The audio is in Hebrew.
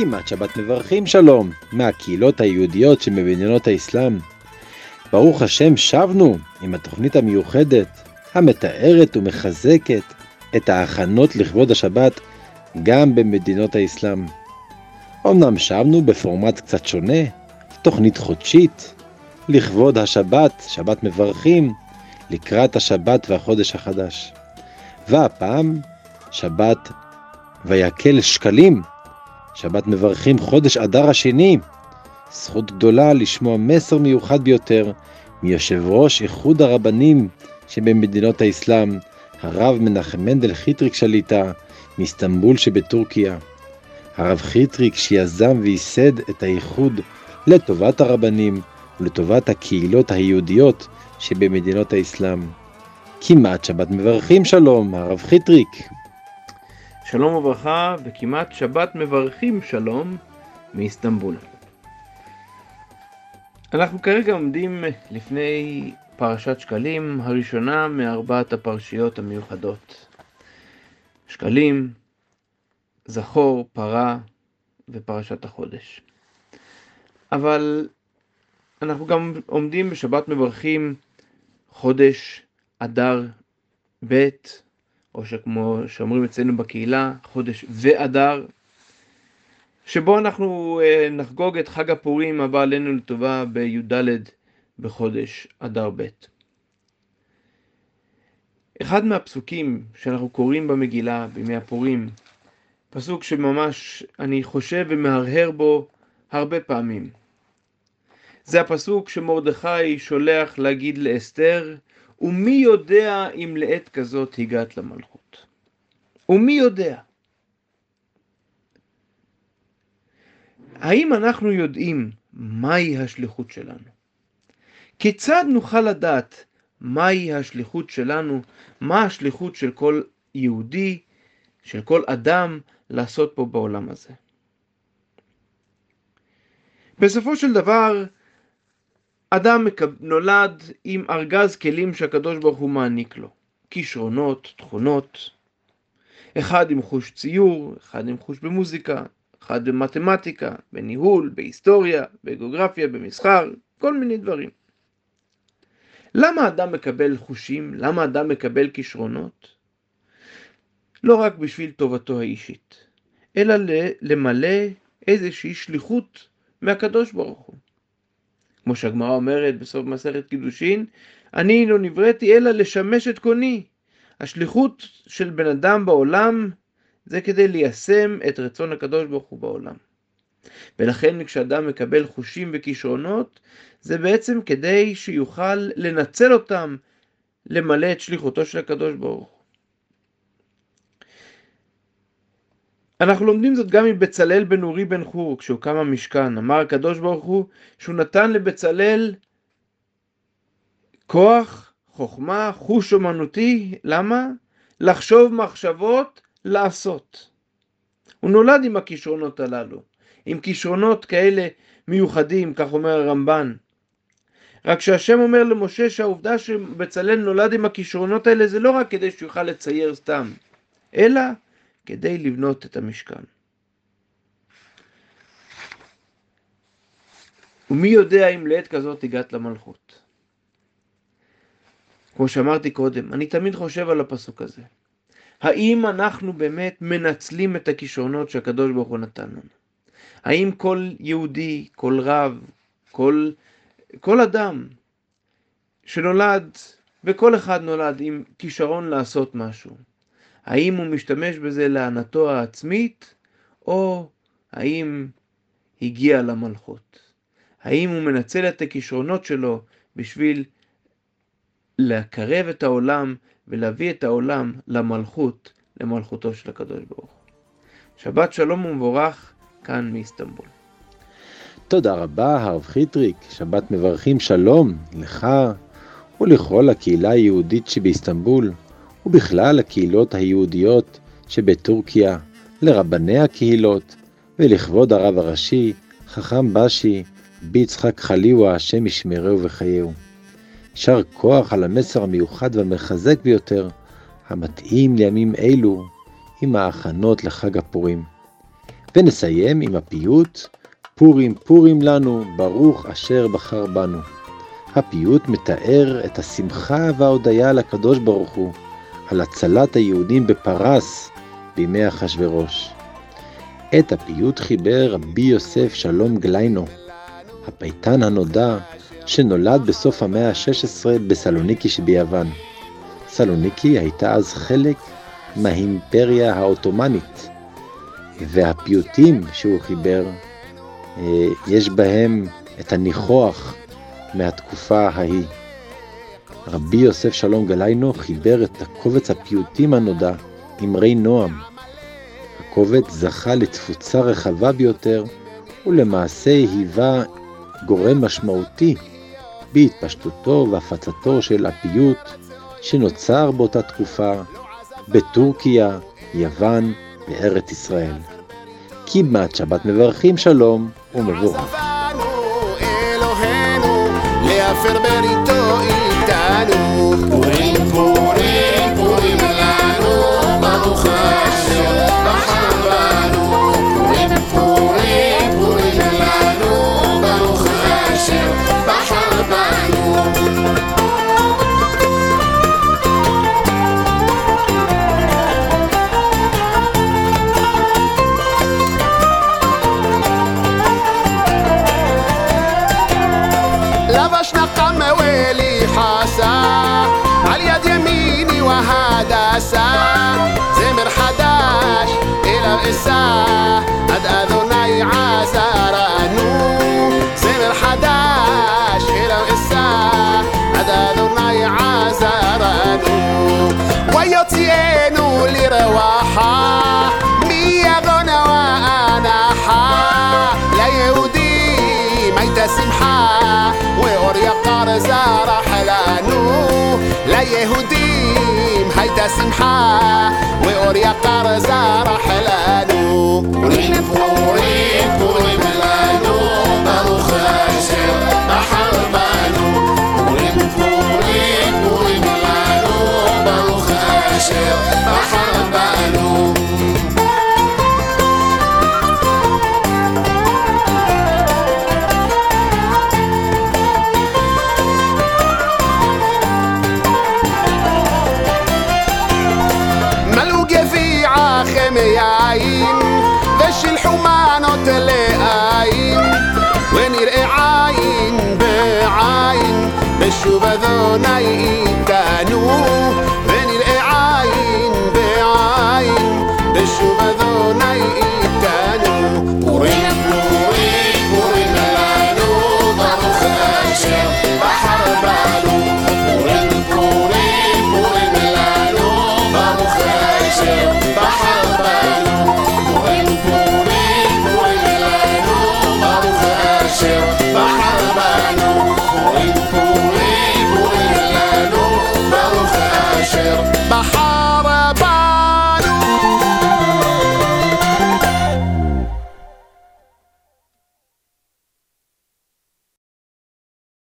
כמעט שבת מברכים שלום מהקהילות היהודיות שמבניינות האסלאם. ברוך השם שבנו עם התוכנית המיוחדת המתארת ומחזקת את ההכנות לכבוד השבת גם במדינות האסלאם. אמנם שבנו בפורמט קצת שונה, תוכנית חודשית, לכבוד השבת, שבת מברכים, לקראת השבת והחודש החדש. והפעם, שבת ויקל שקלים, שבת מברכים חודש אדר השני. זכות גדולה לשמוע מסר מיוחד ביותר מיושב ראש איחוד הרבנים שבמדינות האסלאם, הרב מנחם מנדל חיטריק שליטה מאיסטנבול שבטורקיה. הרב חיטריק שיזם וייסד את האיחוד לטובת הרבנים ולטובת הקהילות היהודיות שבמדינות האסלאם. כמעט שבת מברכים שלום, הרב חיטריק. שלום וברכה, וכמעט שבת מברכים שלום מאיסטנבול. אנחנו כרגע עומדים לפני פרשת שקלים, הראשונה מארבעת הפרשיות המיוחדות. שקלים, זכור, פרה ופרשת החודש. אבל אנחנו גם עומדים בשבת מברכים חודש אדר ב', או שכמו שאומרים אצלנו בקהילה, חודש ואדר, שבו אנחנו אה, נחגוג את חג הפורים הבא עלינו לטובה בי"ד בחודש אדר ב'. אחד מהפסוקים שאנחנו קוראים במגילה בימי הפורים, פסוק שממש אני חושב ומהרהר בו הרבה פעמים. זה הפסוק שמרדכי שולח להגיד לאסתר, ומי יודע אם לעת כזאת הגעת למלכות? ומי יודע? האם אנחנו יודעים מהי השליחות שלנו? כיצד נוכל לדעת מהי השליחות שלנו, מה השליחות של כל יהודי, של כל אדם, לעשות פה בעולם הזה? בסופו של דבר, אדם נולד עם ארגז כלים שהקדוש ברוך הוא מעניק לו, כישרונות, תכונות, אחד עם חוש ציור, אחד עם חוש במוזיקה, אחד במתמטיקה, בניהול, בהיסטוריה, בגיאוגרפיה, במסחר, כל מיני דברים. למה אדם מקבל חושים? למה אדם מקבל כישרונות? לא רק בשביל טובתו האישית, אלא למלא איזושהי שליחות מהקדוש ברוך הוא. כמו שהגמרא אומרת בסוף מסכת קידושין, אני לא נבראתי אלא לשמש את קוני. השליחות של בן אדם בעולם זה כדי ליישם את רצון הקדוש ברוך הוא בעולם. ולכן כשאדם מקבל חושים וכישרונות, זה בעצם כדי שיוכל לנצל אותם למלא את שליחותו של הקדוש ברוך. אנחנו לומדים זאת גם מבצלאל בן אורי בן חור, כשהוקם המשכן. אמר הקדוש ברוך הוא שהוא נתן לבצלאל כוח, חוכמה, חוש אומנותי, למה? לחשוב מחשבות, לעשות. הוא נולד עם הכישרונות הללו, עם כישרונות כאלה מיוחדים, כך אומר הרמב"ן. רק שהשם אומר למשה שהעובדה שבצלאל נולד עם הכישרונות האלה זה לא רק כדי שהוא יוכל לצייר סתם, אלא כדי לבנות את המשכן. ומי יודע אם לעת כזאת הגעת למלכות? כמו שאמרתי קודם, אני תמיד חושב על הפסוק הזה. האם אנחנו באמת מנצלים את הכישרונות שהקדוש ברוך הוא נתן לנו? האם כל יהודי, כל רב, כל, כל אדם שנולד, וכל אחד נולד עם כישרון לעשות משהו, האם הוא משתמש בזה להנאתו העצמית, או האם הגיע למלכות? האם הוא מנצל את הכישרונות שלו בשביל לקרב את העולם ולהביא את העולם למלכות, למלכותו של הקדוש ברוך הוא. שבת שלום ומבורך כאן מאיסטנבול. תודה רבה, הרב חיטריק. שבת מברכים שלום לך ולכל הקהילה היהודית שבאיסטנבול, ובכלל הקהילות היהודיות שבטורקיה, לרבני הקהילות, ולכבוד הרב הראשי, חכם בשי, ביצחק חליווה, השם ישמרהו וחייהו. יישר כוח על המסר המיוחד והמחזק ביותר, המתאים לימים אלו, עם ההכנות לחג הפורים. ונסיים עם הפיוט פורים פורים לנו, ברוך אשר בחר בנו. הפיוט מתאר את השמחה וההודיה לקדוש ברוך הוא על הצלת היהודים בפרס בימי אחשורוש. את הפיוט חיבר רבי יוסף שלום גליינו, הפייטן הנודע שנולד בסוף המאה ה-16 בסלוניקי שביוון. סלוניקי הייתה אז חלק מהאימפריה העות'מאנית, והפיוטים שהוא חיבר, אה, יש בהם את הניחוח מהתקופה ההיא. רבי יוסף שלום גליינו חיבר את הקובץ הפיוטים הנודע, אמרי נועם. הקובץ זכה לתפוצה רחבה ביותר, ולמעשה היווה גורם משמעותי בהתפשטותו והפצתו של הפיוט שנוצר באותה תקופה בטורקיה, יוון וארץ ישראל. כמעט שבת מברכים שלום ומבורך. להפר בריתו איתנו حداسة زمر حداش إلى الإسا قد أذني عسى رأنو زمر حداش إلى الإسا قد أذني عسى رأنو. ويطيئ حيت سمحة يا قرزة رحلانو ونحن ない